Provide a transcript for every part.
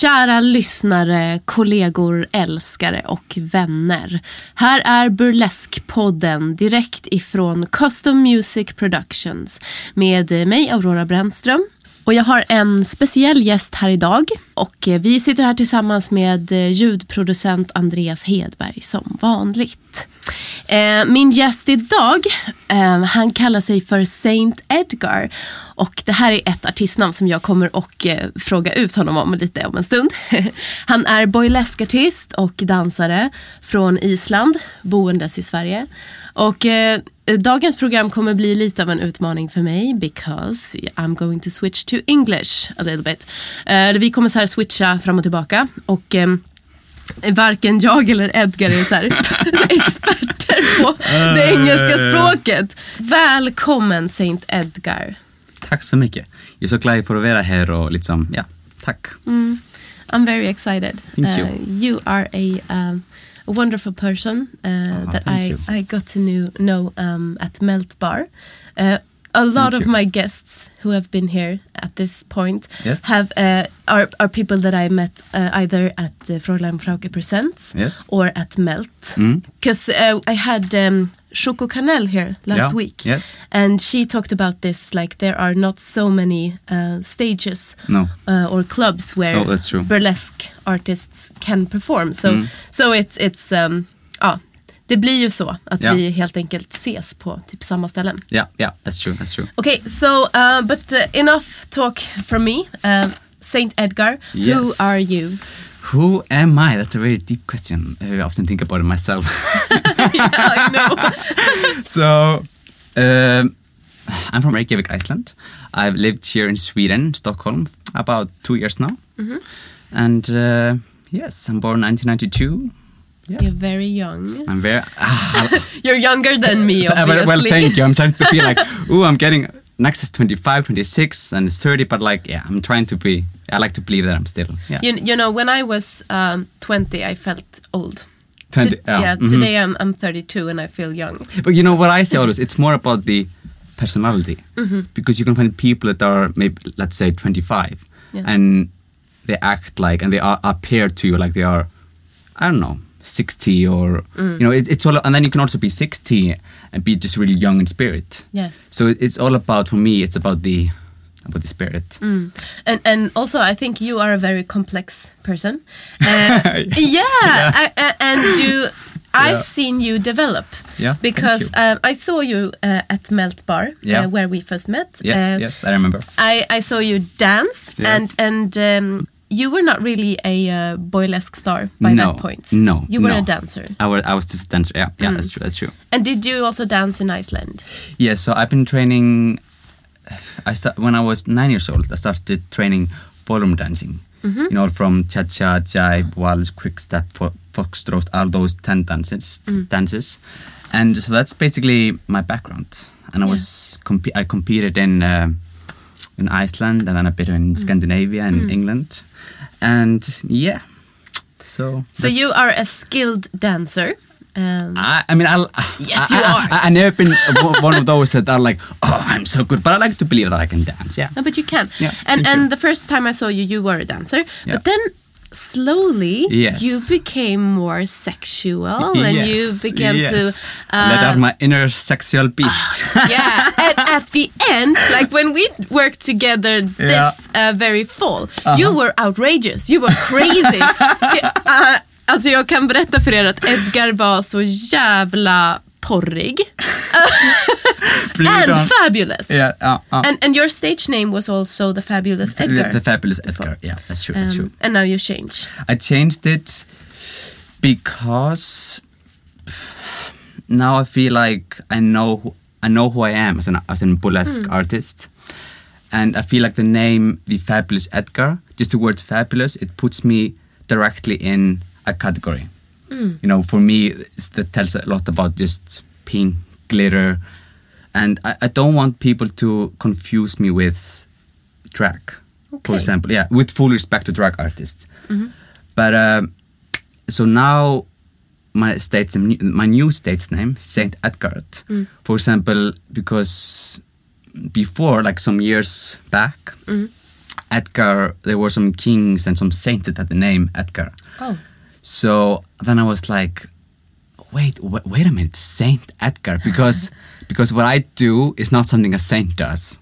Kära lyssnare, kollegor, älskare och vänner. Här är Burlesque-podden direkt ifrån Custom Music Productions med mig Aurora Brännström. Och jag har en speciell gäst här idag och vi sitter här tillsammans med ljudproducent Andreas Hedberg som vanligt. Eh, min gäst idag, eh, han kallar sig för Saint Edgar. Och det här är ett artistnamn som jag kommer att eh, fråga ut honom om lite om en stund. han är boyleskartist och dansare från Island, boendes i Sverige. Och eh, dagens program kommer bli lite av en utmaning för mig because I'm going to switch to English a little bit. Eh, vi kommer så här switcha fram och tillbaka. Och ehm, varken jag eller Edgar är så här experter på det engelska språket. Välkommen Saint Edgar. Tack så mycket. Jag är så glad för att vara här och liksom, ja, tack. Mm. I'm very excited. Thank you. Uh, you are a, um, a wonderful person uh, that thank I, you. I got to know, know um, at Melt Bar. Uh, a lot Thank of you. my guests who have been here at this point Yes. have uh, are, are people that I met uh, either at uh, Fräulein Frauke Presents Yes. or at Melt. Mm. Because uh, I had um, Choco Canel here last Yeah. week. Yes. And she talked about this like there are not so many uh, stages No. uh, or clubs where Oh, burlesque artists can perform. So, Mm. so it's, it's um, ja, det blir ju så att Ja. vi helt enkelt ses på typ samma ställen. Yeah, yeah, that's true, that's true. Okay, so uh, but uh, enough talk from me. Uh, Saint Edgar, who Yes. are you? Who am I? That's a very deep question. I often think about it myself. yeah, I know. so, um, I'm from Reykjavik, Iceland. I've lived here in Sweden, Stockholm, about two years now. Mm-hmm. And uh, yes, I'm born 1992. Yeah. You're very young. I'm very. Ah, You're younger than me, obviously. well, thank you. I'm starting to feel like, ooh, I'm getting next is 25, 26, and it's 30. But like, yeah, I'm trying to be. I like to believe that I'm still. Yeah. You, you know, when I was um, 20, I felt old. 20, To- yeah, yeah, mhm. today I'm, I'm 32 and I feel young. But you know what I say always? It's more about the personality Mm-hmm. because you can find people that are maybe let's say 25 Yeah. and they act like and they are appear to you like they are I don't know 60 or Mm. you know it, it's all and then you can also be 60 and be just really young in spirit. Yes. So it- it's all about for me it's about the about the spirit. Mm. And and also, I think you are a very complex person. Uh, yeah, I, I- and you, I've Yeah. seen you develop. Yeah, because you. um, I saw you uh, at Melt Bar, Yeah. uh, where we first met. Yes, Uh, yes, I remember. I, I saw you dance, Yes. and and um, you were not really a uh, boylesque star by no, that point. No, you were no. a dancer. I was, I was just a dancer. Yeah, yeah, Mm. that's true. That's true. And did you also dance in Iceland? Yeah, so I've been training. I start when I was nine years old. I started training ballroom dancing. Mm-hmm. You know, from cha cha, jive, waltz, quick step, fo- foxtrot, all those ten dances, Mm. dances, and so that's basically my background. And I Yeah. was comp- I competed in uh, in Iceland and then a bit Mm. in Scandinavia and England, and yeah, so So you are a skilled dancer. Um, I, I mean, I'll, Yes, I, you I, are. I, I never been one of those that are like, oh, I'm so good, but I like to believe that I can dance. Yeah. No, but you can. Yeah, and and you. the first time I saw you, you were a dancer. Yeah. But then slowly Yes. you became more sexual and you began yes. to let uh, out my inner sexual beast. yeah and at the end like when we worked together this Yeah. uh, very fall you were outrageous you were crazy uh, alltså jag kan berätta för er att Edgar var så jävla porrig and fabulous Yeah, uh, uh. and, and your stage name was also the fabulous Edgar the fabulous Edgar. Yeah, that's true. That's Um, true. and now you change I changed it because now I feel like I know who, I know who I am as an as a burlesque artist, and I feel like the name the fabulous Edgar, just the word fabulous, it puts me directly in a category. Mm. You know, for me, it's, that tells a lot about just pink glitter, and I, I don't want people to confuse me with drag, Okay. for example. Yeah, with full respect to drag artists. Mm-hmm. But um, so now my state's my new state's name Saint Edgard, mm. for example, because before like some years back, mm-hmm. Edgar there were some kings and some saints that had the name Edgar. oh So then I was like, wait, w- wait a minute, Saint Edgard, because because what I do is not something a saint does.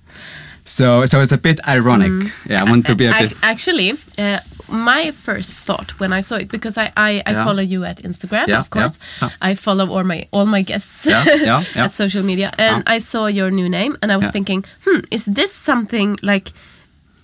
So so it's a bit ironic. Yeah, I want to be a bit. Actually, uh, my first thought when I saw it, because I, I, I Yeah. follow you at Instagram, Yeah, of course. yeah, I follow all my all my guests at social media, and I saw your new name, and I was thinking, hmm, is this something like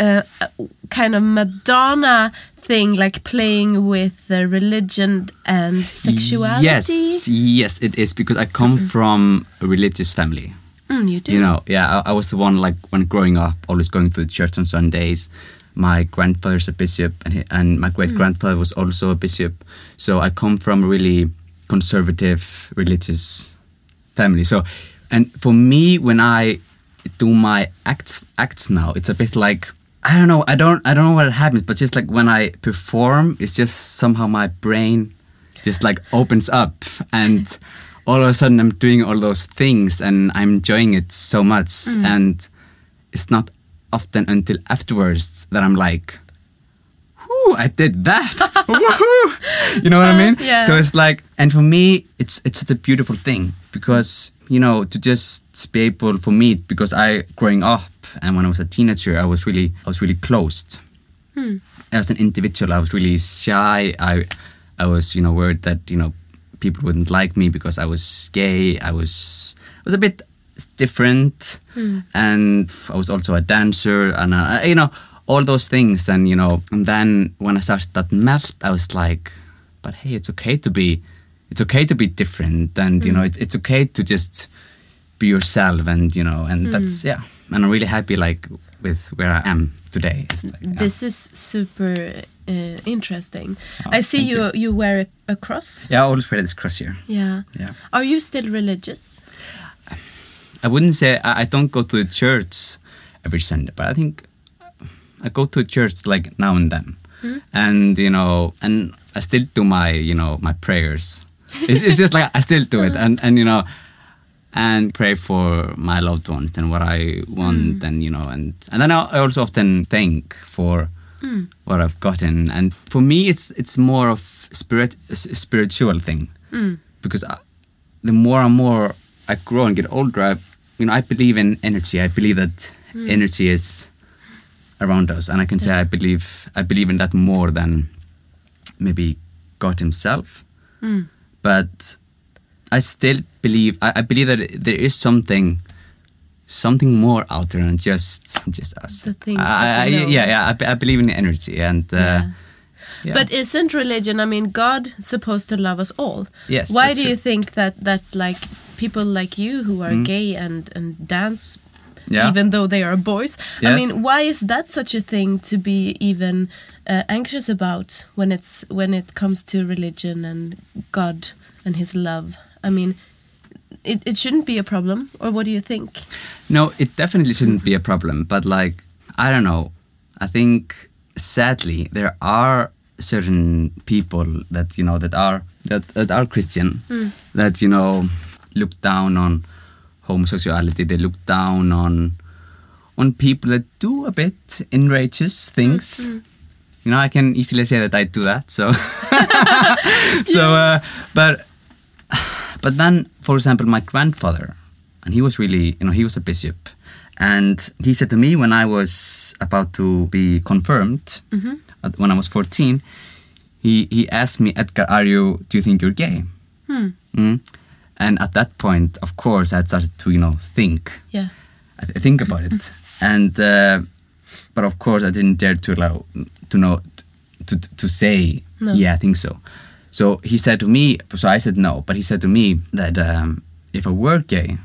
uh, a kind of Madonna thing, like playing with the religion and sexuality? Yes, yes, it is because I come from a religious family. Mm, you do. You know, yeah, I, I was the one like when growing up, always going to the church on Sundays. My grandfather's a bishop, and he, and my great grandfather was also a bishop. So I come from a really conservative religious family. So, and for me, when I do my acts acts now, it's a bit like I don't know, I don't I don't know what happens, but just like when I perform, it's just somehow my brain just like opens up and all of a sudden I'm doing all those things and I'm enjoying it so much mm. and it's not often until afterwards that I'm like whoo I did that Woohoo! you know what I uh, mean yeah. so it's like and for me it's it's such a beautiful thing because you know to just be able for me because I growing up and when I was a teenager I was really I was really closed hmm. as an individual, I was really shy. I, I was, you know, worried that you know people wouldn't like me because I was gay. I was, I was a bit different, hmm. and I was also a dancer, and uh, you know all those things. And you know, and then when I started that melt, I was like, but hey, it's okay to be, it's okay to be different, and you hmm. know, it, it's okay to just be yourself, and you know, and that's yeah. And I'm really happy, like with where I am today. Like, yeah. This is super uh, interesting. Oh, I see you, you. you wear a, a cross. Yeah, I always wear this cross here. Yeah. Yeah. Are you still religious? I wouldn't say I, I don't go to the church every Sunday, but I think I go to church like now and then, and you know, and I still do my you know my prayers. It's, it's just like I still do it, and and you know, and pray for my loved ones and what I want, mm. and you know, and and then I also often thank for mm. what I've gotten, and for me, it's it's more of spirit spiritual thing. Mm. Because I, the more and more I grow and get older, I, you know, I believe in energy. I believe that energy is around us, and I can say I believe I believe in that more than maybe God Himself. But I still believe I, I believe that there is something something more out there than just just us. The things I, I, yeah, yeah. I, I believe in energy, and uh, Yeah. yeah. But isn't religion? I mean, God supposed to love us all. Yes, Why do you think that that like people like you who are gay and and dance, Mm. Yeah. even though they are boys? Yes. I mean, why is that such a thing to be even uh, anxious about when it's when it comes to religion and God and His love? I mean. It, it shouldn't be a problem, or what do you think? No, it definitely shouldn't be a problem. But like, I don't know. I think sadly there are certain people that you know that are that, that are Christian hmm. that you know look down on homosexuality. They look down on on people that do a bit enrageous things. Hmm, hmm. you know, I can easily say that I do that. So, so, uh, but, but then, for example, my grandfather, and he was really, you know, he was a bishop, and he said to me when I was about to be confirmed, at- when I was fourteen, he he asked me, Edgar, are you? Do you think you're gay? Mm. And at that point, of course, I had started to, you know, think. Yeah. I th- think about it, and uh, but of course I didn't dare to allow to know to to say No. yeah I think so. So he said to me, so I said no, but he said to me that um, if I were gay,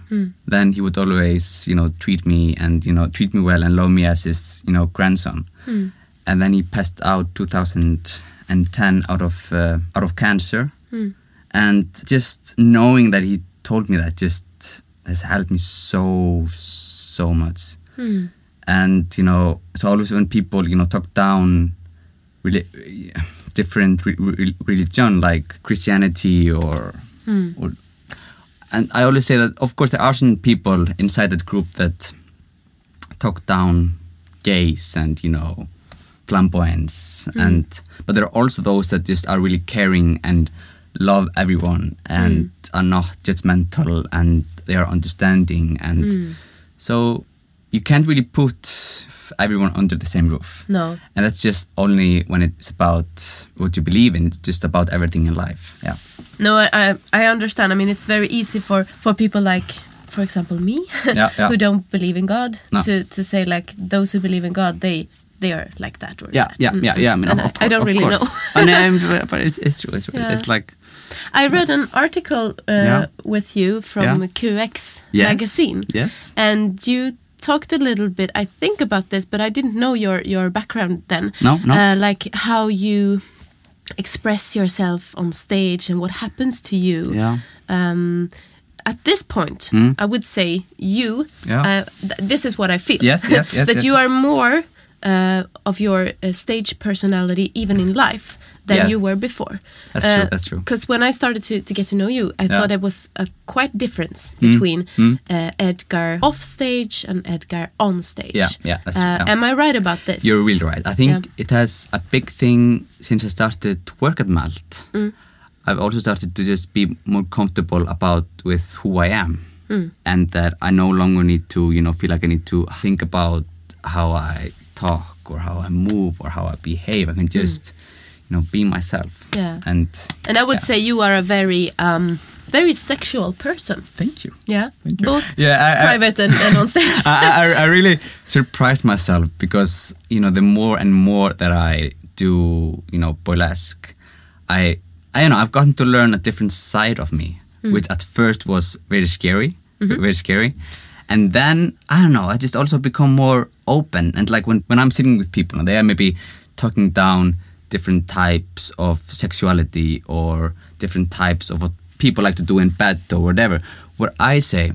then he would always you know treat me and you know treat me well and love me as his you know grandson. And then he passed out 2010 out of uh, out of cancer, and just knowing that he told me that just has helped me so so much. And you know so always when people you know talk down really different re- re- religion like christianity or hmm. or and i always say that of course there are some people inside that group that talk down gays and you know flamboyance hmm. and but there are also those that just are really caring and love everyone and hmm. are not judgmental and they are understanding and so you can't really put everyone under the same roof No. and that's just only when it's about what you believe in it's just about everything in life yeah No, I, I I understand. I mean, it's very easy for for people like, for example, me, Yeah, yeah. who don't believe in God, No. to to say like those who believe in God, they they are like that or yeah that. yeah yeah yeah I, mean, And of, I, I don't really course. know. I know, but it's, it's true it's, true. Yeah. it's like I read an article uh, Yeah. with you from Yeah. QX Yes. magazine. Yes. And you talked a little bit, I think, about this, but I didn't know your your background then. No, no. Uh, like how you express yourself on stage and what happens to you. Yeah. Um, at this point, I would say you. Yeah. Uh, th- this is what I feel. Yes, yes, yes, that yes, you yes. are more uh, of your uh, stage personality, even in life, than Yeah. you were before. That's true, that's true. Because when I started to, to get to know you, I thought there was a quite difference Mm. between Uh, Edgar off stage and Edgar on stage. Yeah, yeah, Uh, yeah. Am I right about this? You're really right. I think Yeah. it has a big thing since I started to work at Melt. Mm. I've also started to just be more comfortable about with who I am, Mm. and that I no longer need to, you know, feel like I need to think about how I talk or how I move or how I behave. I can just, you know, be myself. Mm. Yeah. And And I would yeah. say you are a very, um, very sexual person. thank you. Yeah. Thank you. Both Yeah, I- I- private and, and on stage. I, I, I really surprised myself because you know the more and more that I do you know burlesque, I I don't know I've gotten to learn a different side of me, which at first was very scary, very scary, and then I don't know I just also become more open and like when when I'm sitting with people and they are maybe talking down different types of sexuality or different types of what people like to do in bed or whatever. What I say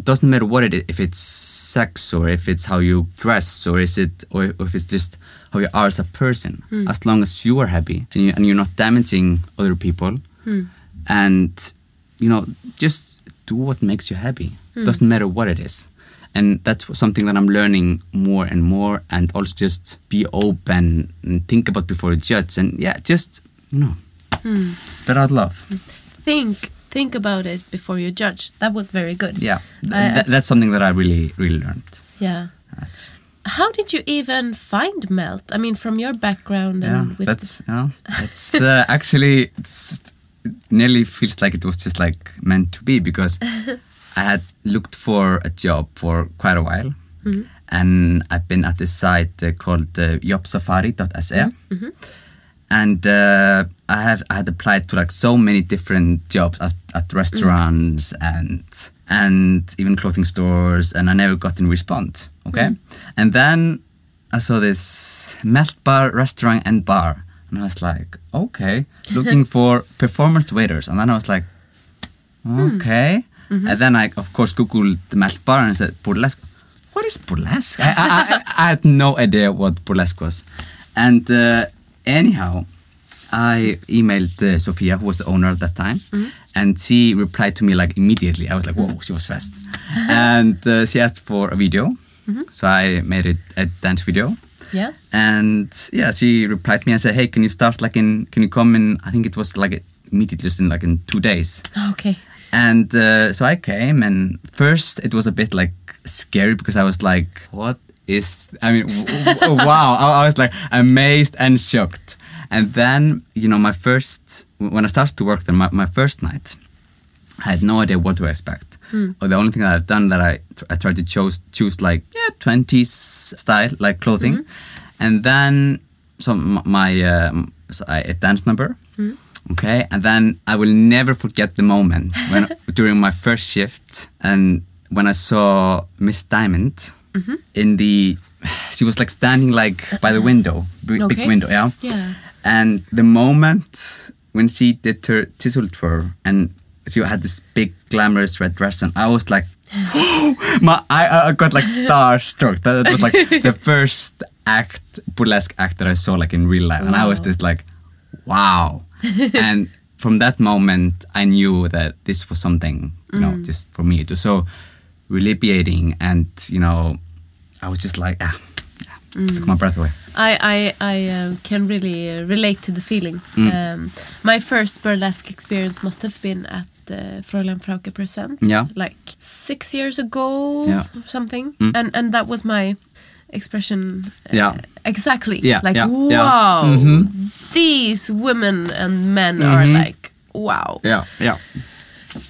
it doesn't matter what it is, if it's sex or if it's how you dress or is it or if it's just how you are as a person. Hmm. As long as you are happy and, you, and you're not damaging other people, hmm. and you know just do what makes you happy. Hmm. Doesn't matter what it is. And that's something that I'm learning more and more, and also just be open and think about before you judge. And yeah, just you know, spread out love. think think about it before you judge. That was very good. Yeah, th- th- that's something that I really, really learned. Yeah. That's, How did you even find Melt? I mean, from your background yeah, and with that's know, that's uh, actually it's, it nearly feels like it was just like meant to be because I had looked for a job for quite a while, and I've been at this site uh, called uh, jobsafari.se. And uh, I have I had applied to like so many different jobs at, at restaurants and and even clothing stores, and I never got any response. Okay, and then I saw this melt bar restaurant and bar, and I was like, okay, looking for performance waiters, and then I was like, okay, and then I of course googled the melt bar and said burlesque. What is burlesque? I, I, I, had no idea what burlesque was, and uh, anyhow, I emailed uh, Sofia, who was the owner at that time, and she replied to me like immediately. I was like, whoa, she was fast. and uh, she asked for a video. So I made it a dance video. Yeah. And yeah, she replied to me and said, "Hey, can you start like in? Can you come in? I think it was like immediately, just in like in two days." Okay. And uh, so I came, and first it was a bit like scary because I was like, "What is?" I mean, wow! I, I was like amazed and shocked. And then you know, my first when I started to work there, my, my first night, I had no idea what to expect. Or the only thing that I've done that I I tried to choose choose like yeah twenties style like clothing, and then so m- my um, so I, a dance number. Okay, and then I will never forget the moment when during my first shift and when I saw Miss Diamond mm-hmm. in the, she was like standing like by the uh-huh. window, big, big window, yeah. Yeah. And the moment when she did her tissue tour and she had this big glamorous red dress on, I was like, my I, I got like starstruck. That, that was like the first act, burlesque act that I saw like in real life, and I was just like, wow. and from that moment, I knew that this was something, you know, just for me. It was so relieving, and you know, I was just like, ah, yeah, took my breath away. I I, I uh, can really uh, relate to the feeling. Mm. Um, my first burlesque experience must have been at uh, Fräulein Frauke Present, Yeah. like six years ago Yeah. or something, Mm. and and that was my expression. uh, Yeah. exactly. Yeah, like yeah, wow, yeah. Mhm. these women and men are Mhm. like wow, Yeah, yeah.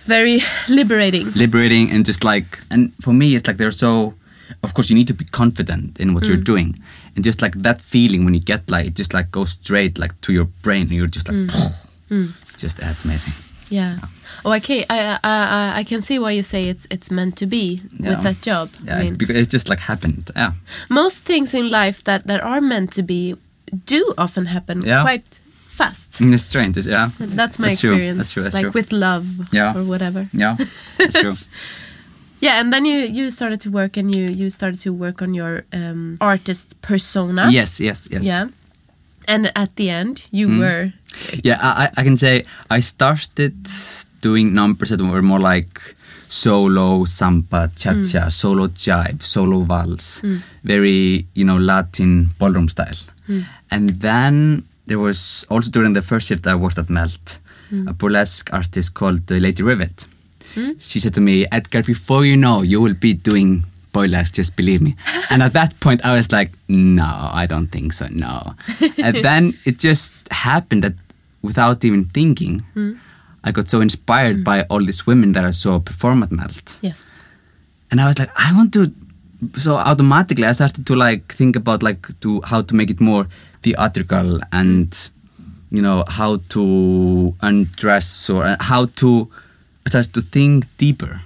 very liberating. liberating and just like and for me it's like they're so of course you need to be confident in what you're doing and just like that feeling when you get like it just like goes straight like to your brain and you're just like it's just that's amazing Yeah. Oh, okay. I, I I I can see why you say it's it's meant to be Yeah. with that job. yeah I mean, because it just like happened yeah most things in life that, that are meant to be do often happen Yeah. quite fast. in the strange yeah That's my That's true. That's true, that's like true. with love Yeah. or whatever. yeah that's true Yeah, and then you you started to work and you you started to work on your um, artist persona. yes yes yes Yeah. And at the end, you Mm. were Yeah, I, I- can say I started doing numbers that were more like solo samba, cha-cha, hmm. solo jive, solo vals, hmm. very you know Latin ballroom style. Hmm. And then there was also during the first shift I worked at Melt, a burlesque artist called uh, Lady Rivet. She said to me, Edgar, before you know, you will be doing burlesque, just believe me. and at that point, I was like, no, I don't think so, no. and then it just happened that without even thinking, I got so inspired by all these women that I saw perform at Melt. yes. And I was like, I want to. So automatically, I started to like think about like to how to make it more theatrical and you know how to undress or uh, how to start to think deeper.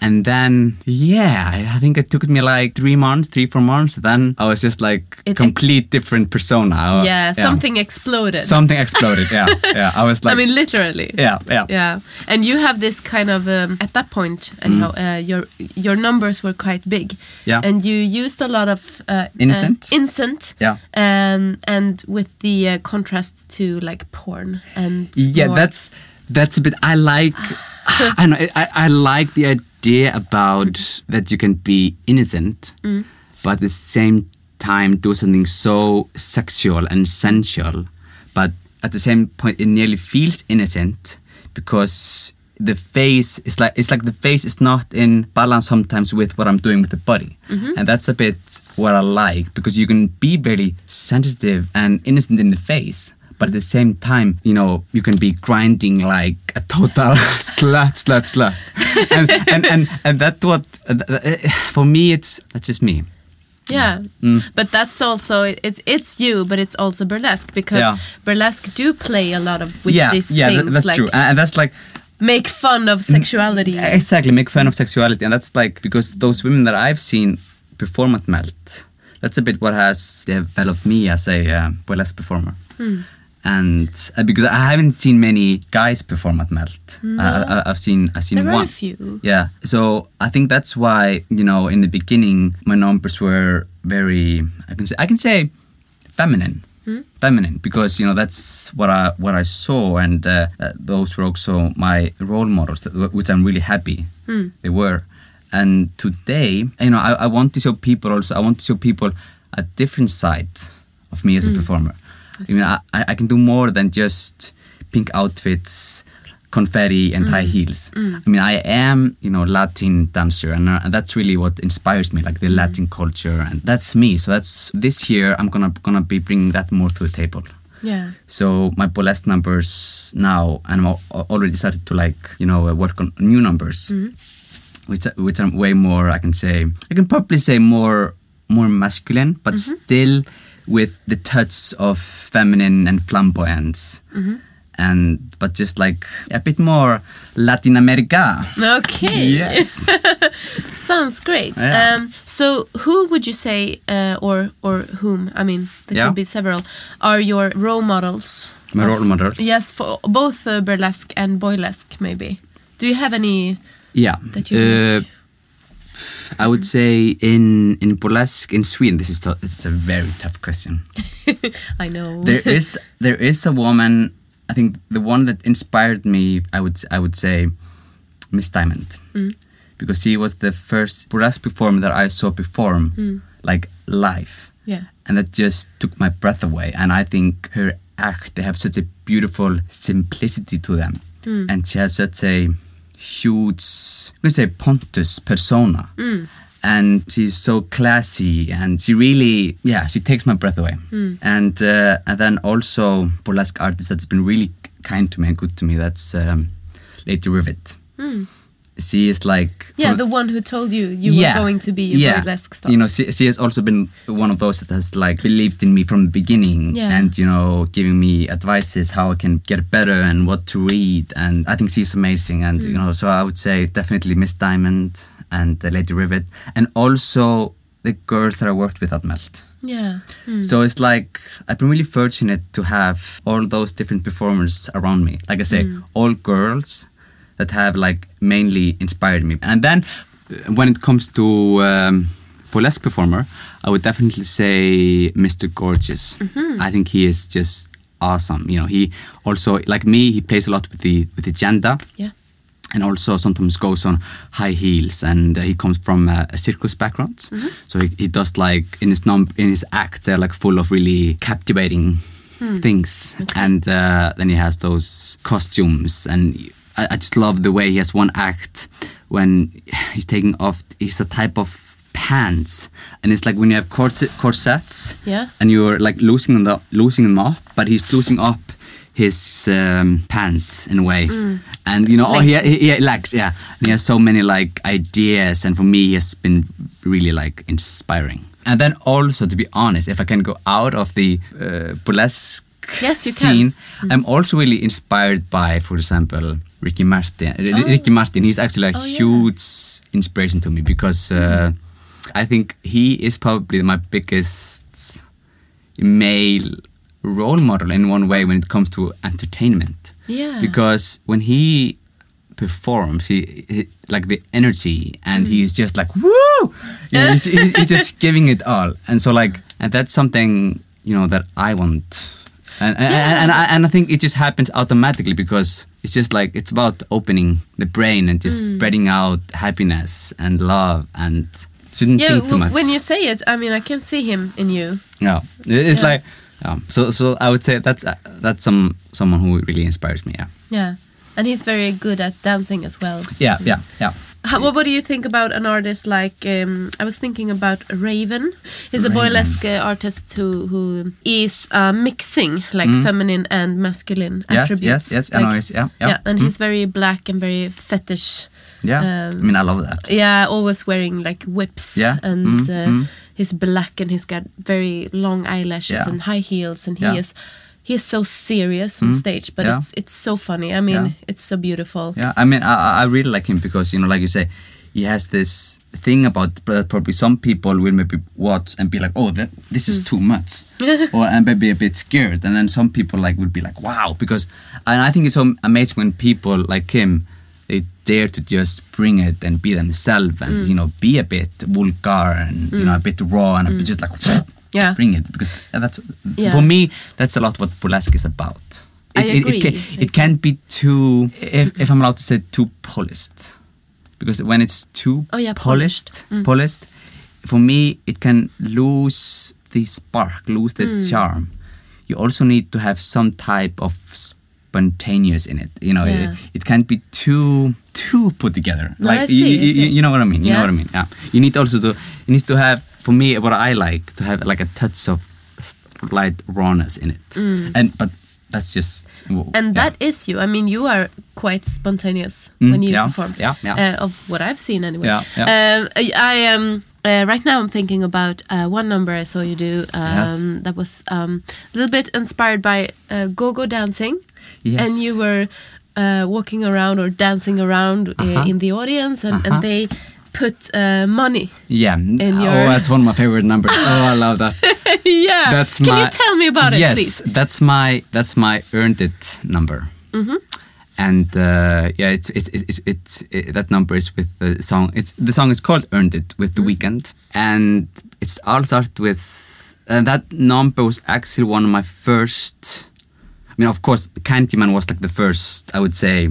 And then, yeah, I I think it took me like three months, three, four months. Then I was just like It- complete different persona. I- yeah, something exploded. something exploded. Yeah, yeah. I was like, I mean, literally. yeah, yeah, Yeah, and you have this kind of um, at that point, anyhow, uh, your your numbers were quite big. Mm. Yeah. and you used a lot of uh, Innocent. uh, innocent. Yeah. um, and with the uh, contrast to like porn and Yeah, more- that's that's a bit. I like. I know. I, I like the idea about that you can be innocent, mm. but at the same time do something so sexual and sensual, but at the same point it nearly feels innocent because the face is like it's like the face is not in balance sometimes with what I'm doing with the body, mm-hmm. and that's a bit what I like because you can be very sensitive and innocent in the face, but at the same time, you know, you can be grinding like a total slut, slut, slut, and and and, and that's what uh, uh, for me it's that's just me. yeah. Mm. But that's also it's it's you, but it's also burlesque because Yeah. burlesque do play a lot of with yeah, these yeah, things that- that's like true, and that's like make fun of sexuality. Exactly, make fun of sexuality, and that's like because those women that I've seen perform at Melt, that's a bit what has developed me as a uh, burlesque performer. And uh, because I haven't seen many guys perform at Melt, uh, I, I've seen I've seen There are a few. Yeah, so I think that's why you know in the beginning my numbers were very I can say I can say feminine, feminine because you know that's what I what I saw and uh, uh, those were also my role models, which I'm really happy they were. And today, you know, I, I want to show people also. I want to show people a different side of me as a performer. I mean, I, I can do more than just pink outfits, confetti, and high mm. heels. Mm. I mean, I am, you know, Latin dancer, and, uh, and that's really what inspires me, like the mm. Latin culture, and that's me. So that's this year. I'm gonna gonna be bringing that more to the table. Yeah. So my burlesque numbers now, and I'm already started to like you know uh, work on new numbers, which are- which are way more. I can say I can probably say more more masculine, but mm-hmm. still with the touch of feminine and flamboyance, and but just like a bit more Latin America. Okay. Yes. Sounds great. Yeah. Um, so, who would you say, uh, or or whom? I mean, there Yeah. could be several. Are your role models? My of- role models? Yes, for both uh, burlesque and boylesque, maybe. Do you have any? Yeah. That you- Uh, I would mm. say in in burlesque in Sweden. This is t- it's a very tough question. I know. there is there is a woman. I think the one that inspired me. I would I would say Miss Diamond, mm. because she was the first burlesque performer that I saw perform mm. like live, yeah. and that just took my breath away. And I think her act they have such a beautiful simplicity to them, and she has such a huge, I'm gonna say Pontus persona. And she's so classy, and she really, yeah, she takes my breath away. And uh, and then also burlesque artist that's been really kind to me and good to me. That's um, Lady Rivet. She is like Yeah, the one who told you you were going to be a yeah. burlesque star. You know, she, she has also been one of those that has like believed in me from the beginning Yeah. and, you know, giving me advices how I can get better and what to read. And I think she's amazing. And, Mm. you know, so I would say definitely Miss Diamond and uh, Lady Rivet. And also the girls that I worked with at Melt. yeah. Mm. So it's like I've been really fortunate to have all those different performers around me. Like I say, Mm. all girls that have like mainly inspired me. And then uh, when it comes to um, burlesque performer, I would definitely say Mr. Gorgeous. Mm-hmm. I think he is just awesome. You know, he also like me. He plays a lot with the with the gender Yeah. and also sometimes goes on high heels and uh, he comes from uh, a circus background so he, he does like in his num- in his act they're like full of really captivating things and uh, then he has those costumes and I, I just love the way he has one act when he's taking off he's a type of pants. And it's like when you have corset, corsets Yeah. and you're like losing them losing them up but he's losing up his um, pants in a way. And you know oh, he, he, he legs yeah. And he has so many like ideas and for me he has been really like inspiring. And then also to be honest if i can go out of the uh, burlesque Yes, you can. scene i'm also really inspired by for example ricky martin R- ricky martin he's actually a Oh, yeah. huge inspiration to me because uh, i think he is probably my biggest male role model in one way when it comes to entertainment. Yeah. Because when he performs, he, he like the energy, and Mm. he's just like woo. You know, he's, he's, just giving it all, and so like, and that's something you know that I want. And, and, and, and, I, and I think it just happens automatically because it's just like it's about opening the brain and just Mm. spreading out happiness and love and shouldn't Yeah, think too much. when you say it, I mean, I can see him in you. Yeah, it's Yeah. like yeah. So so I would say that's uh, that's some someone who really inspires me. Yeah. Yeah. And he's very good at dancing as well. Yeah, yeah, yeah. How, what, what do you think about an artist like? Um, I was thinking about Raven. He's a Raven. burlesque uh, artist who who is uh, mixing like feminine and masculine Mm. Yes, attributes. yes, yes. Like- know. Yeah, yeah, yeah, and Mm. he's very black and very fetish. yeah. um, I mean, I love that. Yeah, always wearing like whips. Yeah, and mm, uh, mm. he's black and he's got very long eyelashes Yeah. and high heels, and he Yeah. is he's so serious on hmm? stage, but yeah. it's it's so funny. I mean, Yeah. it's so beautiful. Yeah, I mean, I, I really like him because you know, like you say, he has this thing about that probably some people will maybe watch and be like, oh, that this is hmm. too much, or and maybe a bit scared, and then some people like would be like, wow, because and I think it's so amazing when people like him. They dare to just bring it and be themselves and hmm. you know be a bit vulgar and you know a bit raw and a bit just like Yeah. bring it because that's Yeah. for me that's a lot what burlesque is about. I It, it, agree. it, can, it can't be too, if, if I'm allowed to say, too polished. Because when it's too Oh, yeah, polished, polished. polished, for me, it can lose the spark, lose the Hmm. charm. You also need to have some type of spontaneous in it. You know, Yeah. it, it can't be too too put together. No, like I you, see, you, I you- you know what I mean. You know what I mean. Yeah. You need also to it needs to have for me what I like to have like a touch of slight rawness in it. And but that's just Mm. And yeah. that is you. I mean, you are quite spontaneous Mm, when you yeah, perform. yeah, yeah. Uh, of what I've seen, anyway. Yeah, yeah. Um, I, I um, uh, right now I'm thinking about uh, one number I saw you do. Um, Yes. That was um, a little bit inspired by uh, go-go dancing, Yes. and you were uh, walking around or dancing around uh, Uh-huh. in the audience, and, Uh-huh. and they put uh, money. Yeah. oh, your- that's one of my favorite numbers. Oh, I love that. yeah. That's Can my. you tell me about it, yes, please? that's my that's my earned it number. Mm-hmm. And uh, yeah, it's it's it's, it's it, that number is with the song. It's the song is called "Earned It" with the Mm-hmm. Weeknd, and it's all started with. And that number was actually one of my first. I mean, of course, Candyman was like the first. I would say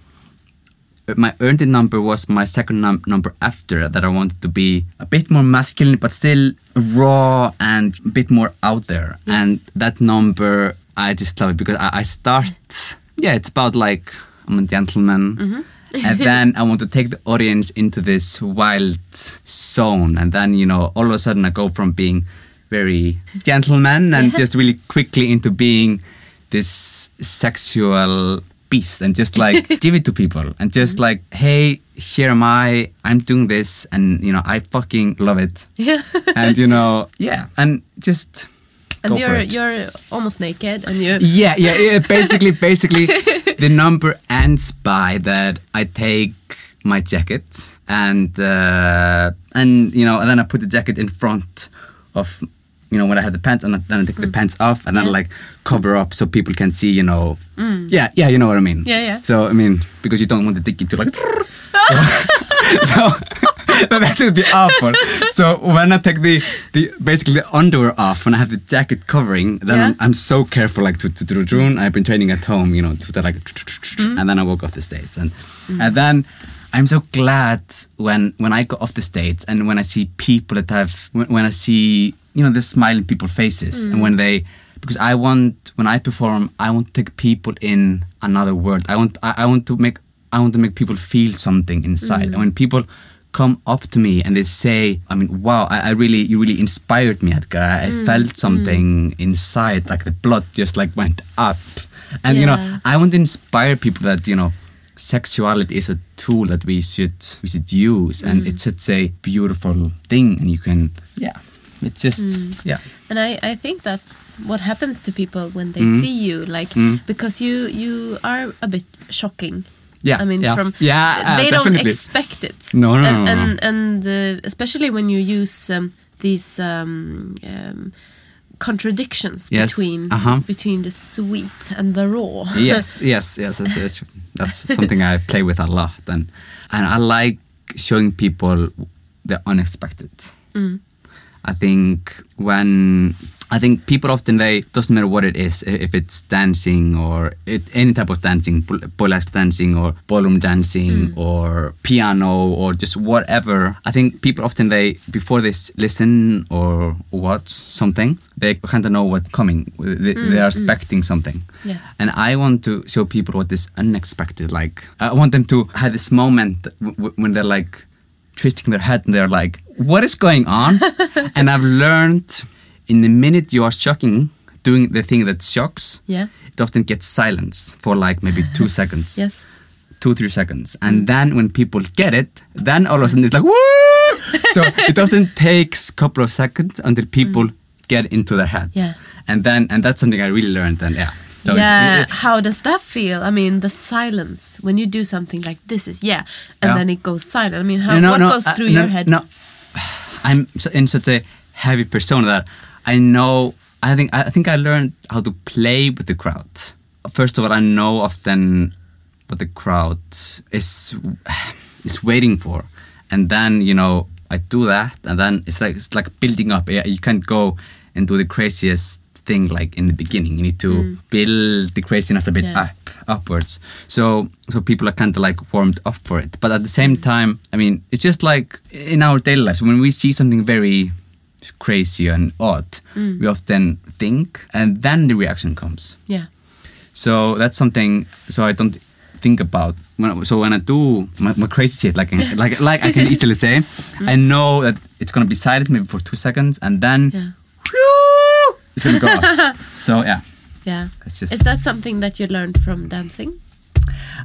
my earned number was my second num- number after that. I wanted to be a bit more masculine, but still raw and a bit more out there. And that number, I just love it because I, I start. Yeah, it's about like I'm a gentleman. Mm-hmm. and then I want to take the audience into this wild zone, and then you know, all of a sudden, I go from being very gentleman and just really quickly into being this sexual beast and just like give it to people and just like hey here am i i'm doing this and you know i fucking love it. Yeah. and you know yeah and just And you're you're almost naked, and you yeah yeah, yeah basically basically the number ends by that i take my jacket and uh, and you know and then i put the jacket in front of you know when i had the pants and then i take the mm. pants off and then Yeah. like cover up so people can see you know mm. yeah yeah you know what i mean Yeah, yeah. so i mean because you don't want the dick to like so that would be awful. So when I take the, the basically the underwear off, when I have the jacket covering, then Yeah. I'm, I'm so careful like to to, to it. I've been training at home, you know, to like, Mm-hmm. and then I walk off the states and mm. and then I'm so glad when when I go off the stage and when I see people that have when, when I see you know the smiling people faces and when they because I want when I perform I want to take people in another world. I want I, I want to make I want to make people feel something inside. And when people come up to me and they say, I mean, wow, I, I really you really inspired me, Edgar. I, I mm. felt mm. something inside, like the blood just like went up. And you know, I want to inspire people that, you know, sexuality is a tool that we should we should use and it's such a beautiful thing and you can yeah. It's just yeah. And I, I think that's what happens to people when they Mm-hmm. see you, like because you you are a bit shocking. Yeah, I mean, yeah. from Yeah, uh, they don't expect it. No, no, and no, no, and, and uh, especially when you use um, these um, um, contradictions Yes, between uh-huh. between the sweet and the raw. yes, yes, yes. That's, something I play with a lot, and and I like showing people the unexpected. I think when I think people often they doesn't matter what it is if it's dancing or it, any type of dancing, burlesque dancing or ballroom dancing mm. or piano or just whatever. I think people often they before they listen or watch something they kind of know what's coming. They, they mm, are mm. expecting something. Yes. And I want to show people what is unexpected. Like I want them to have this moment w- w- when they're like twisting their head and they're like, "What is going on?" and I've learned in the minute you are shocking, doing the thing that shocks, Yeah. it often gets silence for like maybe two seconds, Yes. two three seconds, and then when people get it, then all of a sudden it's like woo. so it often takes a couple of seconds until people get into their head. Yeah. And then and that's something I really learned. And yeah. So yeah, it- how does that feel? I mean, the silence when you do something like this is yeah, and Yeah. then it goes silent. I mean, how No, no, what no, goes uh, through your head? No, I'm in such a heavy persona that I know. I think I think I learned how to play with the crowd. First of all, I know often what the crowd is is waiting for, and then you know I do that, and then it's like it's like building up. You can't go and do the craziest thing like in the beginning. You need to mm. build the craziness a bit Yeah. up upwards. So so people are kind of like warmed up for it. But at the same time, I mean, it's just like in our daily lives when we see something very crazy and odd, mm. we often think, and then the reaction comes. Yeah. So that's something. So I don't think about. When, I, so when I do my, my crazy shit, like like like I can easily say, mm. I know that it's gonna be silent maybe for two seconds, and then Yeah. whew, it's gonna go off. So yeah. Yeah. It's just- Is that something that you learned from dancing?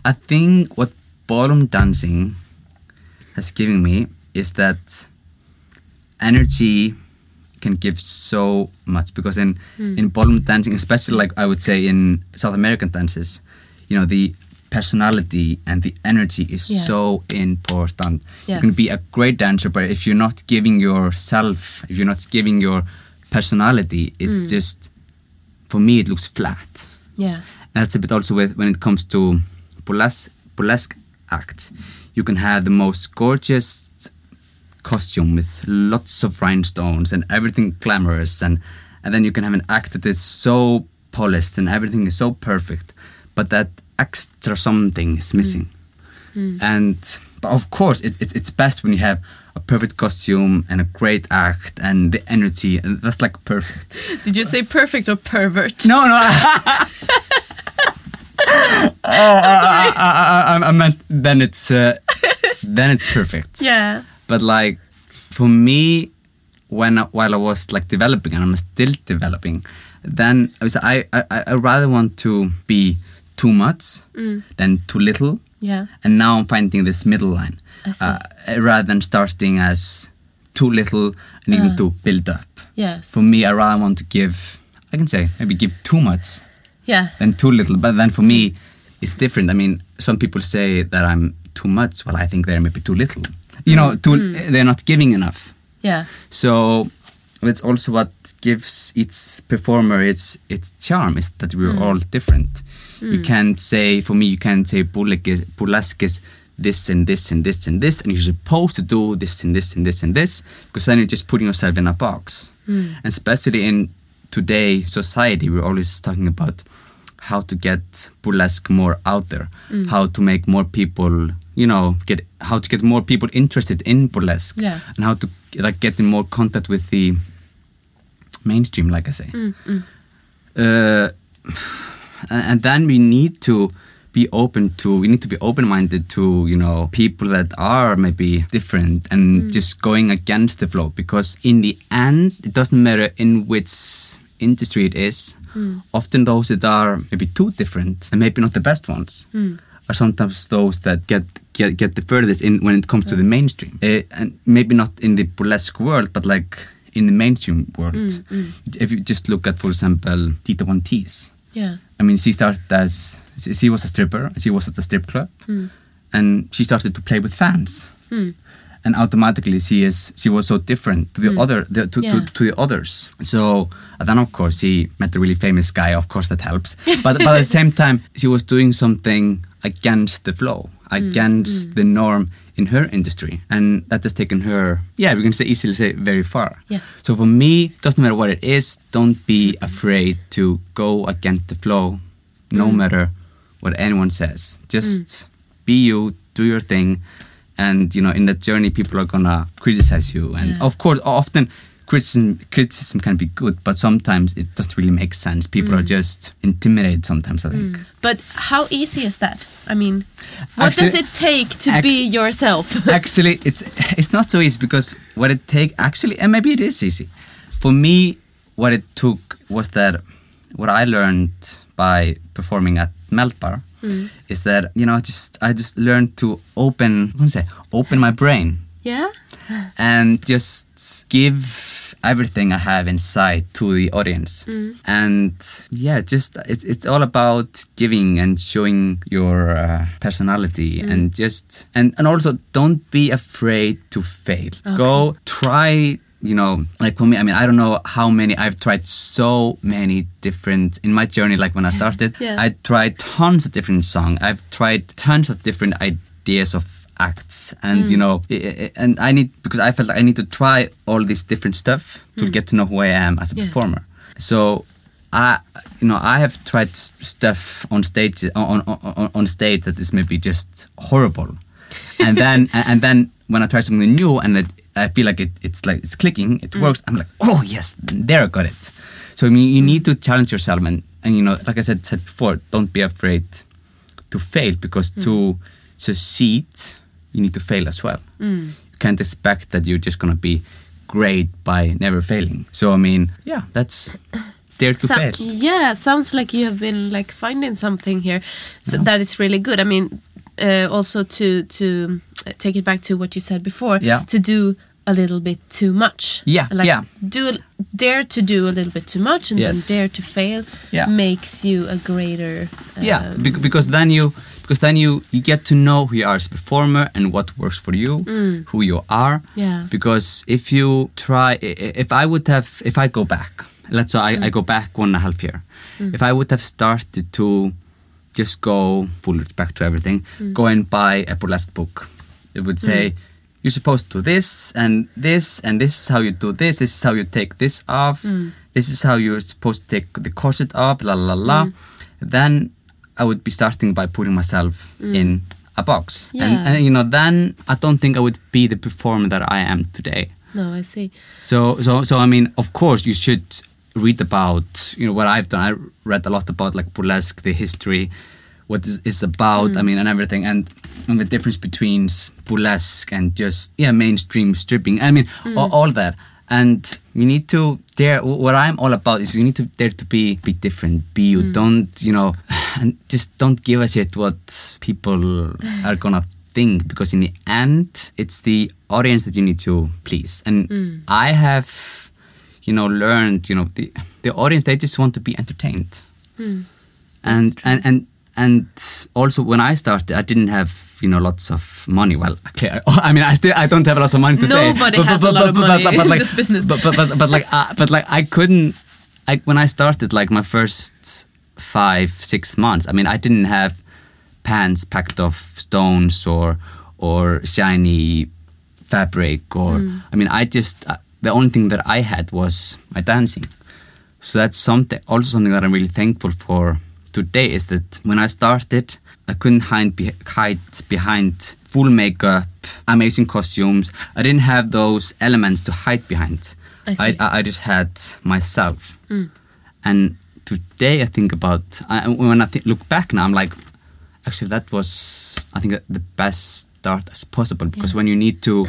I think what ballroom dancing has given me is that energy can give so much because in hmm. in ballroom dancing, especially like I would say in South American dances, you know the personality and the energy is Yeah. so important. You can be a great dancer, but if you're not giving yourself, if you're not giving your personality, it's hmm. just for me it looks flat. Yeah. And that's a bit also with when it comes to burlesque, burlesque acts. You can have the most gorgeous costume with lots of rhinestones and everything glamorous, and and then you can have an act that is so polished and everything is so perfect, but that extra something is hmm. missing. Hmm. And but of course, it, it, it's best when you have a perfect costume and a great act and the energy, and that's like perfect. Did you say perfect or pervert? No, no. oh, I, I, uh, uh, uh, I, I meant then it's uh, then it's perfect. Yeah. But like for me, when while I was like developing and I'm still developing, then I was I I, I rather want to be too much than too little. Yeah. And now I'm finding this middle line, I see. uh, rather than starting as too little and needing to build up. Yes. For me, I rather want to give. I can say maybe give too much Yeah. than too little. But then for me, it's different. I mean, some people say that I'm too much. Well, I think they're maybe too little. You know, too, mm. they're not giving enough. Yeah. So it's also what gives its performer its its charm is that we're mm. all different. You mm. can't say for me, you can't say burlesque is, burlesque is this and this and this and this, and you're supposed to do this and this and this and this, because then you're just putting yourself in a box. And especially in today society, we're always talking about how to get burlesque more out there, how to make more people, you know, get how to get more people interested in burlesque, Yeah. and how to like get in more contact with the mainstream, like I say. Mm, mm. Uh, and and then we need to be open to we need to be open-minded to you know people that are maybe different and mm. just going against the flow because in the end it doesn't matter in which industry it is. Often those that are maybe too different and maybe not the best ones are sometimes those that get get, get the furthest in when it comes to the mm. mainstream. Mm. Eh, and maybe not in the burlesque world but like in the mainstream world. Mm, if you just look at for example Dita Von Teese Yeah. I mean, she started as she she was a stripper. She was at the strip club, and she started to play with fans. And automatically she is she was so different to the hmm. other the, to, Yeah. to, to the others. So and then of course she met a really famous guy of course that helps. But but at the same time she was doing something against the flow hmm. against hmm. the norm in her industry. And that has taken her yeah we can say easily say very far. Yeah. so for me doesn't matter what it is don't be afraid to go against the flow no matter what anyone says. Just be you do your thing and you know in that journey people are gonna criticize you and Yeah. of course often criticism criticism can be good but sometimes it doesn't really make sense people are mm. just intimidated sometimes i think mm. But how easy is that? I mean, what Actually- does it take to be yourself? actually it's it's not so easy because what it take actually and maybe it is easy for me what it took was that what i learned by performing at meltbar mm. is that you know just i just learned to open what do say open my brain yeah. and just give everything I have inside to the audience. Mm. And yeah, just it's it's all about giving and showing your uh, personality mm. and just and and also don't be afraid to fail. Go try you know, like for me, I mean, I don't know how many I've tried so many different in my journey. Like when I started, Yeah. I tried tons of different songs. I've tried tons of different ideas of acts, and you mm. know, and I need because I felt like I need to try all this different stuff to mm. get to know who I am as a Yeah. performer. So. I, you know, I have tried stuff on stage on, on, on, on stage that is maybe just horrible, and then and then when I try something new and it, I feel like it, it's like it's clicking, it mm. works. I'm like, oh yes, there I got it. So I mean, you need to challenge yourself, and, and you know, like I said said before, don't be afraid to fail because mm. to succeed, you need to fail as well. Mm. You can't expect that you're just gonna be great by never failing. So I mean, yeah, that's dare to So- fail. yeah, sounds like you have been like finding something here so that is really good. I mean, uh, also to to take it back to what you said before, Yeah. to do a little bit too much. Yeah, like yeah. do dare to do a little bit too much and Yes. then dare to fail Yeah. makes you a greater. yeah um, bec- because then you because then you you get to know who you are as a performer and what works for you who you are Mm. Yeah. because if you try i- i- if i would have if i go back let's say Mm. I, I go back one and a half year if i would have started to just go full respect to everything Mm. go and buy a burlesque book it would say you're supposed to do this and this and this is how you do this this is how you take this off Mm. this is how you're supposed to take the corset off la la la Mm. then i would be starting by putting myself in a box Yeah. and, and you know then i don't think i would be the performer that i am today no, I see. so so so i mean of course you should read about you know what i've done i read a lot about like burlesque the history what is it's about i mm. mean and everything. And, and the difference between burlesque and just yeah mainstream stripping. I mean all, mm. all that. And you need to dare what i'm all about is you need to dare to be be different. Be you. Mm. Don't you know and just don't give a shit what people are gonna think because in the end it's the audience that you need to please. And i have you know learned you know the the audience they just want to be entertained. And and and and also when i started i didn't have you know lots of money well clear i mean i still i don't have lots of money today Nobody has a lot of money in like, this business. but but but, but like uh, but like i couldn't I, when i started like my first five six months i mean i didn't have pants packed of stones or or shiny fabric or I mean I just uh, the only thing that I had was my dancing. So that's something also something that I'm really thankful for today is that when I started I couldn't hide, be, hide behind full makeup, amazing costumes. I didn't have those elements to hide behind. I. I, I just had myself. Hmm. And today I think about I, when I th- look back now, I'm like, actually that was I think the best start as possible because when you need to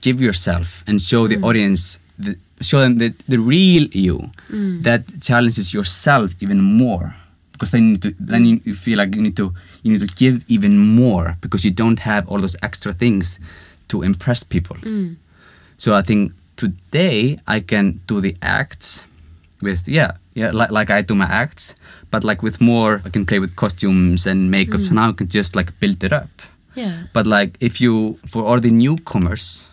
give yourself and show the hmm. audience, the, show them the, the real you, hmm. that challenges yourself even more because then you, need to, then you, feel like you need to you need to give even more because you don't have all those extra things to impress people. Mm. So I think today I can do the acts with yeah yeah like like I do my acts, but like with more I can play with costumes and makeup. So mm. now I can just like build it up. Yeah. But like if you for all the newcomers,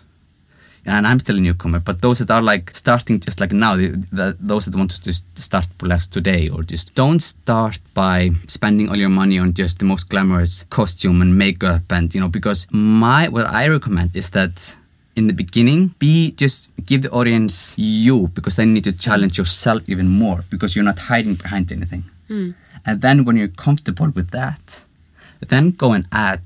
and I'm still a newcomer, but those that are like starting just like now, the, the, those that want to just start burlesque today, or just don't start by spending all your money on just the most glamorous costume and makeup, and you know, because my what I recommend is that in the beginning, be just give the audience you because they need to challenge yourself even more because you're not hiding behind anything. Hmm. And then when you're comfortable with that, then go and add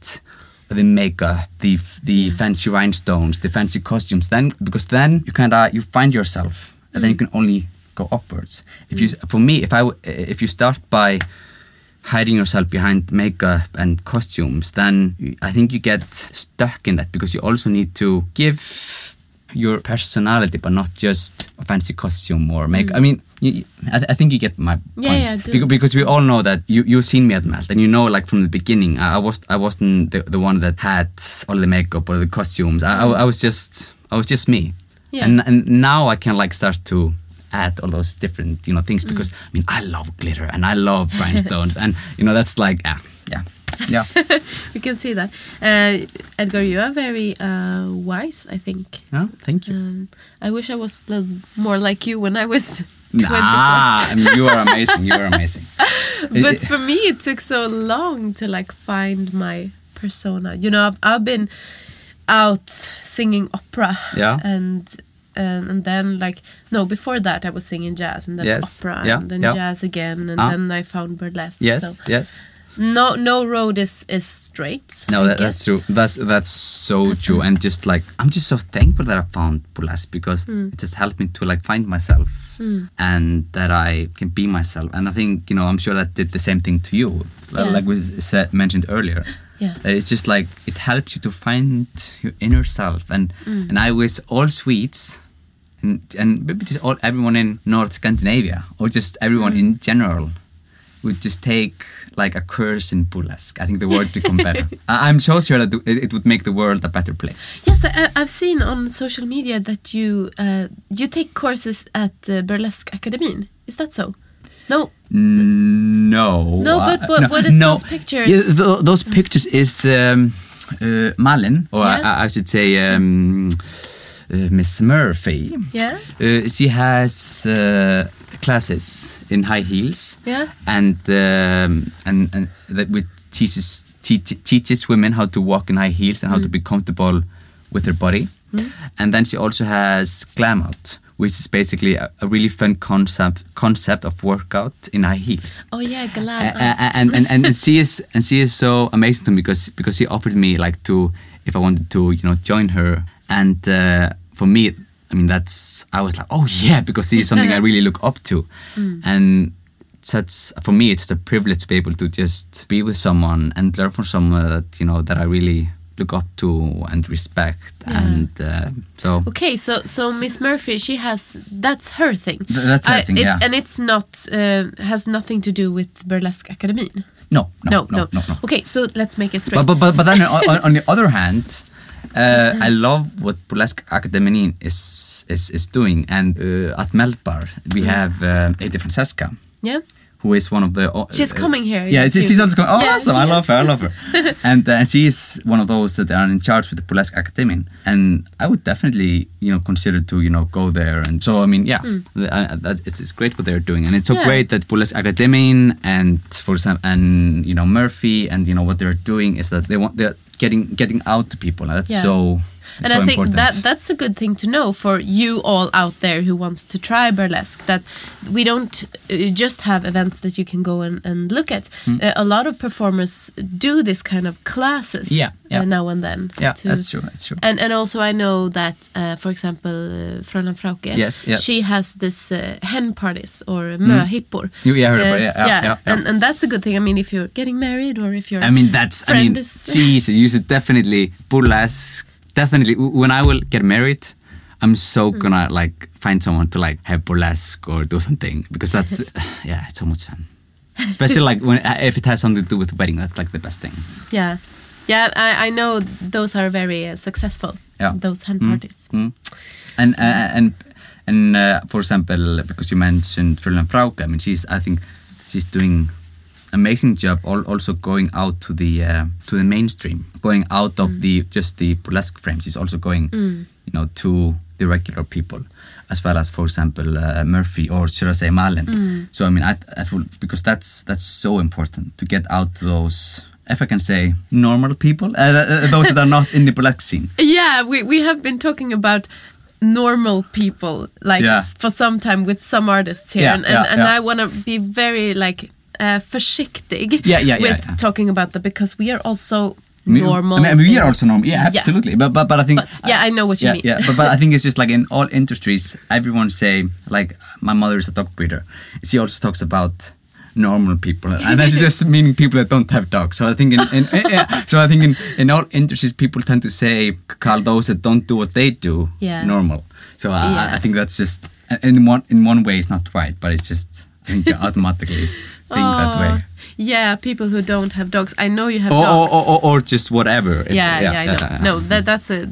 the makeup, the the fancy rhinestones, the fancy costumes. Then because then you kind of you find yourself, and then you mm. can only go upwards. If you, mm. for me, if I w- if you start by hiding yourself behind makeup and costumes, then I think you get stuck in that because you also need to give your personality, but not just a fancy costume or makeup. I mm. mean, you, I, I think you get my point. Yeah, yeah, I do. Because, because we all know that you you've seen me at Melt, and you know, like from the beginning, I, I was I wasn't the, the one that had all the makeup or the costumes. I, I, I was just I was just me. Yeah. And and now I can like start to add all those different you know things because I mean I love glitter and I love rhinestones and you know that's like ah yeah yeah We can see that. Uh, Edgar, you are very uh, wise, I think. yeah thank you. Um, I wish I was a little more like you when I was 24. Nah, I mean you are amazing. You are amazing. but for me it took so long to like find my persona you know i've, I've been out singing opera Yeah. and and, and then like no before that i was singing jazz and then Yes, opera yeah, and then yeah. jazz again and Ah. then i found burlesque yes, so yes. no no road is is straight No, that, that's true. That's that's so true. And just like I'm just so thankful that I found burlesque because it just helped me to like find myself Hmm. and that I can be myself. And I think you know I'm sure that did the same thing to you, Yeah. like was said, mentioned earlier. Yeah. Uh, it's just like it helps you to find your inner self. And hmm. and I wish all Swedes and and maybe just all everyone in North Scandinavia or just everyone hmm. in general would just take like a course in burlesque. I think the world become better. I'm so sure that it, it would make the world a better place. Yes, I, I've seen on social media that you uh, you take courses at uh, Burlesque Academy. Is that so? No. No. No, but uh, what- what is those pictures? Yeah, tho- those pictures is um, uh, Malin, or Yeah. I, I should say um, uh, Miss Murphy. Yeah. Uh, she has uh, classes in high heels. Yeah. And um, and and that which teaches te- teaches women how to walk in high heels and how to be comfortable with their body. And then she also has glam out, which is basically a, a really fun concept concept of workout in high heels. Oh yeah, glam. And, and, and, and she is and she is so amazing to me because because she offered me like to if I wanted to you know join her and uh, for me I mean that's I was like oh yeah because this is something I really look up to and such for me it's a privilege to be able to just be with someone and learn from someone that you know that I really look up to and respect and uh, so Okay, so so Miss Murphy, she has that's her thing. Th- that's her I- thing, it's- yeah. and it's not uh, has nothing to do with Burlesque Academy. no no No, no no, no. Okay, so let's make it straight. But, but, but, but then on- on the other hand, uh, I love what Burlesque Academy is, is, is doing. And uh, at Meltbar, we have um, Edith Francesca, yeah. who is one of the. Uh, She's coming here, Yeah, yes, she- you- she's always going, oh, Yeah, awesome, I love her, I love her. and uh, she is one of those that are in charge with the Burlesque Academy. And I would definitely, you know, consider to, you know, go there. And so, I mean, yeah, uh, that, it's, it's great what they're doing. And it's so. Yeah. great that Burlesque Academy and, for example, and, you know, Murphy and, you know, what they're doing is that they want, they're getting, getting out to people. And that's Yeah. so, and so I think important. that that's a good thing to know for you all out there who wants to try burlesque. That we don't uh, just have events that you can go and, and look at. Hmm. Uh, a lot of performers do this kind of classes Yeah, yeah. Uh, now and then. yeah, to- that's true, that's true. And and also I know that, uh, for example, uh, Fräulein Frauke, Yes, yes. she has this uh, hen parties or möhippor. You- yeah, about Uh, yeah, yeah, yeah, And, and that's a good thing. I mean, if you're getting married or if you're I mean, that's. I mean, is- Jesus, you should definitely burlesque. Definitely, when I will get married, I'm so Hmm. gonna like find someone to like have burlesque or do something because that's yeah, it's so much fun. Especially like when uh, if it has something to do with wedding, that's like the best thing. Yeah, yeah. I, I know those are very uh, successful. Yeah. Those hen parties. Mm. And uh, and and uh, for example, because you mentioned Fräulein Frauke, I mean, she's I think she's doing amazing job also going out to the uh, to the mainstream, going out of the just the burlesque frames. He's also going, you know, to the regular people, as well as, for example, uh, Murphy or should I say Malin. So I mean, I, I feel because that's that's so important to get out those. If I can say normal people, uh, those that are not in the burlesque scene. Yeah, we, we have been talking about normal people like Yeah. for some time with some artists here Yeah, and, and, yeah, and. I want to be very like uh, försiktig Yeah, yeah, with yeah, yeah. talking about that because we are also normal. I mean, we are also normal. Yeah, Yeah. absolutely. But, but but I think. But, yeah, I know what you yeah, mean. Yeah, but, but I think it's just like in all industries, everyone say like my mother is a dog breeder. She also talks about normal people, and that's just meaning people that don't have dogs. So I think in, in yeah, so I think in, in all industries, people tend to say call those that don't do what they do Yeah. normal. So I, I- Yeah. I think that's just in one in one way it's not right, but it's just I think automatically think that way. Yeah, people who don't have dogs. I know you have Or, dogs. or, or, or just whatever. yeah, yeah, yeah, yeah. No, that that's a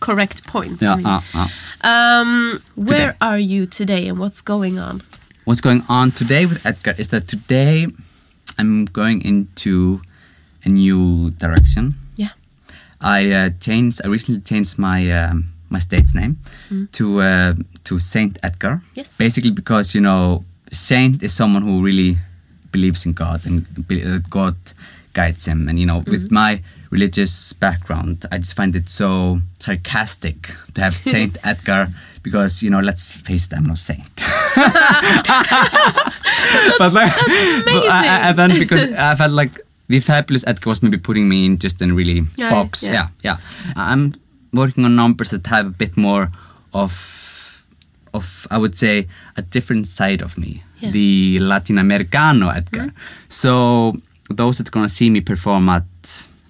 correct point. Yeah, I mean. uh, uh. Um, where Today. are you today and what's going on? what's going on today with Edgar is that today I'm going into a new direction. Yeah. I uh, changed. I recently changed my um, my state's name to uh, to Saint Edgard. Yes. Basically, because you know, Saint is someone who really believes in God and uh, God guides him. And you know, with my religious background, I just find it so sarcastic to have Saint Edgard. Because you know, let's face it, I'm no saint. but like, but I- I- and then because I felt like the fabulous Edgar was maybe putting me in just in really Yeah, box. yeah. Yeah, yeah. I'm working on numbers that have a bit more of, of I would say, a different side of me, Yeah. the Latin Americano Edgar. So those that are gonna see me perform at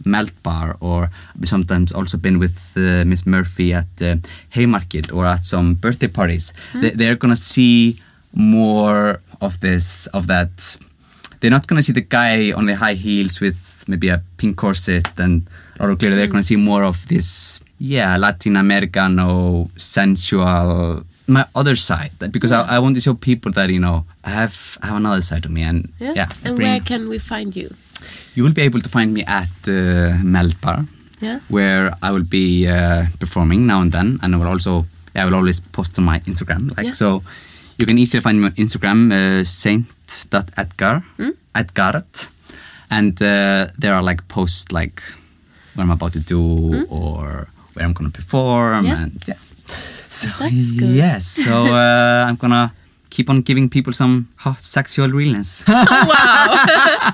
Melt Bar or sometimes also been with uh, Miss Murphy at uh, Haymarket or at some birthday parties, they, they're gonna see more of this, of that. They're not gonna see the guy on the high heels with maybe a pink corset and or clearly they're gonna see more of this yeah Latin Americano sensual my other side that- because I, I want to show people that you know I have I have another side of me and yeah, I and bring- where can we find you? you will be able to find me at uh, Meltbar Yeah. where I will be uh, performing now and then and I will also I will always post on my Instagram like Yeah. so you can easily find me on Instagram uh, saint.edgard Hmm? Edgaret and uh, there are like posts like what I'm about to do or where I'm gonna perform Hmm? Yeah. and yeah so That's good. yes so uh, I'm gonna keep on giving people some hot sexual realness wow.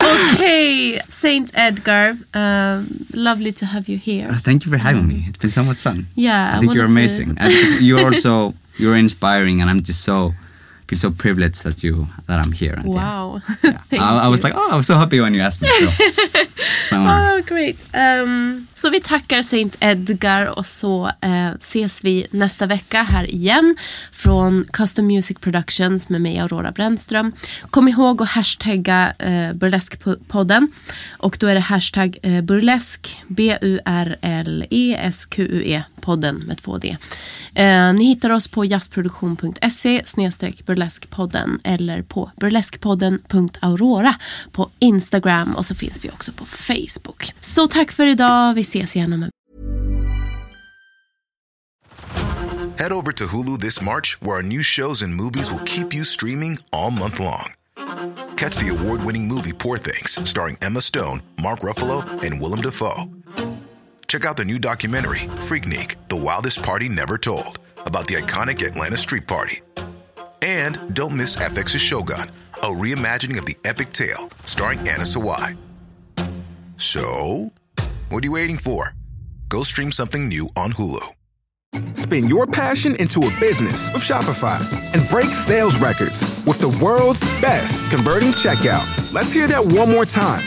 okay, Saint Edgard. Um, lovely to have you here. Uh, Thank you for having me. It's been so much fun. Yeah, I I think you're wanted to- amazing. And you're also you're inspiring, and I'm just so feel so privileged that you that I'm here. And yeah, Wow. yeah. Thank I, I was like, oh, I was so happy when you asked me. So. it's my honor. Oh, great. Um, så vi tackar Saint Edgar och så eh, ses vi nästa vecka här igen från Custom Music Productions med mig Aurora Brännström. Kom ihåg att hashtagga eh, Burleskpodden och då är det hashtag eh, burlesk B-U-R-L-E-S-Q-U-E podden med två D. Eh, ni hittar oss på jazzproduktion.se snedstreck burleskpodden eller på burleskpodden.aurora på Instagram och så finns vi också på Facebook. Så tack för idag. Vi ses igen om en Head over to Hulu this March, where our new shows and movies will keep you streaming all month long. Catch the award winning movie Poor Things, starring Emma Stone, Mark Ruffalo, and Willem Dafoe. Check out the new documentary, Freaknik The Wildest Party Never Told, about the iconic Atlanta Street Party. And don't miss FX's Shogun, a reimagining of the epic tale, starring Anna Sawai. So, what are you waiting for? Go stream something new on Hulu. Spin your passion into a business with Shopify and break sales records with the world's best converting checkout. Let's hear that one more time.